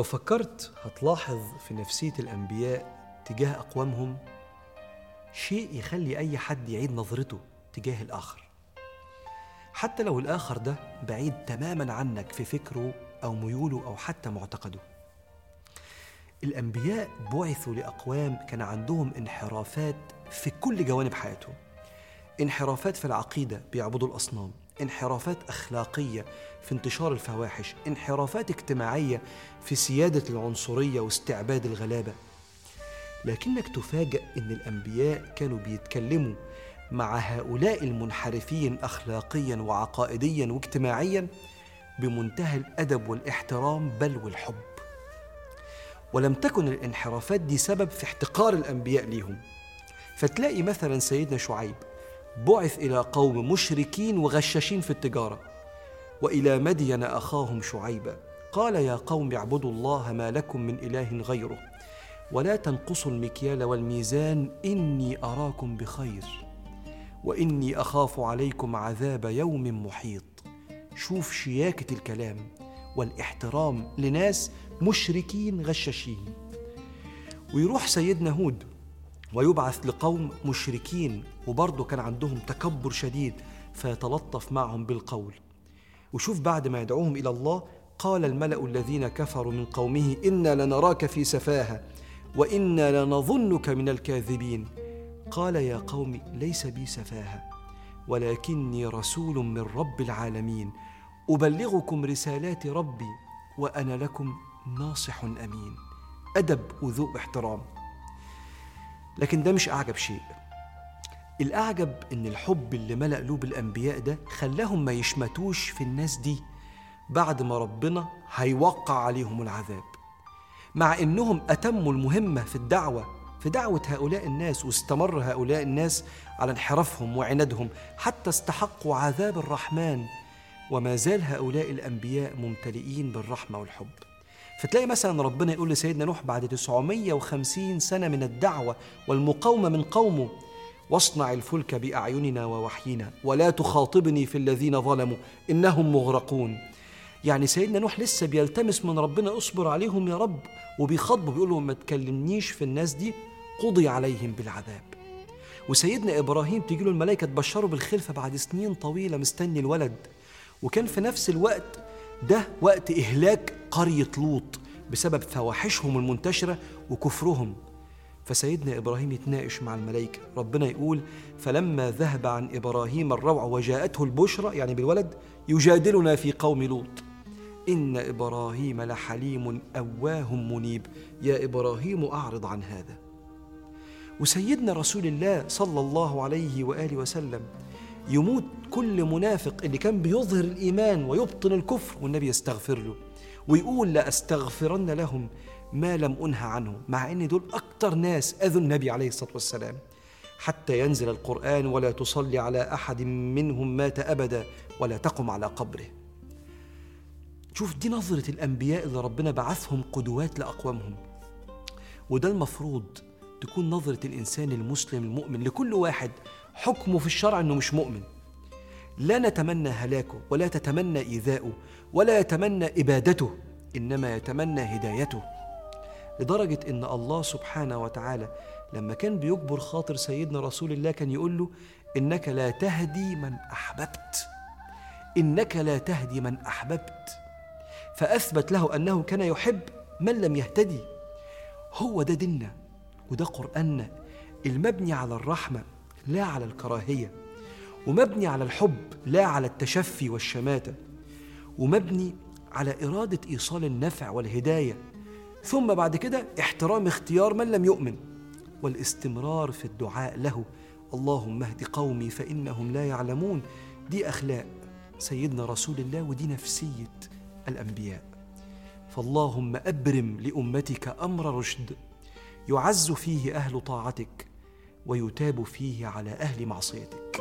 لو فكرت هتلاحظ في نفسية الأنبياء تجاه أقوامهم شيء يخلي أي حد يعيد نظرته تجاه الآخر. حتى لو الآخر ده بعيد تماما عنك في فكره أو ميوله أو حتى معتقده. الأنبياء بعثوا لأقوام كان عندهم انحرافات في كل جوانب حياتهم. انحرافات في العقيدة بيعبدوا الأصنام انحرافات أخلاقية في انتشار الفواحش انحرافات اجتماعية في سيادة العنصرية واستعباد الغلابة. لكنك تفاجأ أن الأنبياء كانوا بيتكلموا مع هؤلاء المنحرفين أخلاقيا وعقائديا واجتماعيا بمنتهى الأدب والإحترام بل والحب. ولم تكن الانحرافات دي سبب في احتقار الأنبياء ليهم. فتلاقي مثلا سيدنا شعيب بعث إلى قوم مشركين وغشاشين في التجارة. وإلى مدين أخاهم شعيبا. قال يا قوم اعبدوا الله ما لكم من إله غيره. ولا تنقصوا المكيال والميزان. إني أراكم بخير. وإني أخاف عليكم عذاب يوم محيط. شوف شياكة الكلام والإحترام لناس مشركين غشاشين. ويروح سيدنا هود. ويبعث لقوم مشركين وبرضه كان عندهم تكبر شديد فيتلطف معهم بالقول. وشوف بعد ما يدعوهم إلى الله قال الملأ الذين كفروا من قومه إنا لنراك في سفاهة وإنا لنظنك من الكاذبين. قال يا قوم ليس بي سفاهة ولكني رسول من رب العالمين. أبلغكم رسالات ربي وأنا لكم ناصح أمين. أدب وذوق احترام. لكن ده مش أعجب شيء. الأعجب إن الحب اللي ملأ قلوب الأنبياء ده خلاهم ما يشمتوش في الناس دي بعد ما ربنا هيوقع عليهم العذاب. مع إنهم أتموا المهمة في الدعوة في دعوة هؤلاء الناس واستمر هؤلاء الناس على انحرافهم وعنادهم حتى استحقوا عذاب الرحمن. وما زال هؤلاء الأنبياء ممتلئين بالرحمة والحب. فتلاقي مثلا ربنا يقول لسيدنا نوح بعد 950 سنة من الدعوة والمقاومة من قومه واصنع الفلك بأعيننا ووحينا ولا تخاطبني في الذين ظلموا إنهم مغرقون. يعني سيدنا نوح لسه بيلتمس من ربنا اصبر عليهم يا رب. وبيخاطبه بيقول له ما تكلمنيش في الناس دي قضي عليهم بالعذاب. وسيدنا إبراهيم تيجي له الملائكة تبشره بالخلفة بعد سنين طويلة مستني الولد. وكان في نفس الوقت ده وقت إهلاك قرية لوط بسبب فواحشهم المنتشرة وكفرهم. فسيدنا إبراهيم يتناقش مع الملائكة. ربنا يقول فلما ذهب عن إبراهيم الروع وجاءته البشرى يعني بالولد يجادلنا في قوم لوط. إن إبراهيم لحليم أواه منيب. يا إبراهيم أعرض عن هذا. وسيدنا رسول الله صلى الله عليه وآله وسلم يموت كل منافق اللي كان بيظهر الإيمان ويبطن الكفر والنبي يستغفر له. ويقول لأستغفرن لهم ما لم أنهى عنه مع أن دول أكتر ناس أذوا النبي عليه الصلاة والسلام. حتى ينزل القرآن ولا تصلي على أحد منهم مات أبدا ولا تقم على قبره. شوف دي نظرة الأنبياء اللي ربنا بعثهم قدوات لأقوامهم. وده المفروض تكون نظرة الإنسان المسلم المؤمن لكل واحد حكمه في الشرع أنه مش مؤمن. لا نتمنى هلاكه ولا تتمنى إيذاؤه ولا يتمنى إبادته إنما يتمنى هدايته. لدرجة إن الله سبحانه وتعالى لما كان بيجبر خاطر سيدنا رسول الله كان يقول له إنك لا تهدي من أحببت. إنك لا تهدي من أحببت. فأثبت له أنه كان يحب من لم يهتدي. هو ده ديننا وده قرآننا. المبني على الرحمة. لا على الكراهية ومبني على الحب لا على التشفي والشماتة ومبني على إرادة إيصال النفع والهداية ثم بعد كده احترام اختيار من لم يؤمن والاستمرار في الدعاء له. اللهم اهد قومي فإنهم لا يعلمون. دي أخلاق سيدنا رسول الله ودي نفسية الأنبياء. فاللهم أبرم لأمتك أمر رشد يعز فيه أهل طاعتك ويتاب فيه على أهل معصيتك.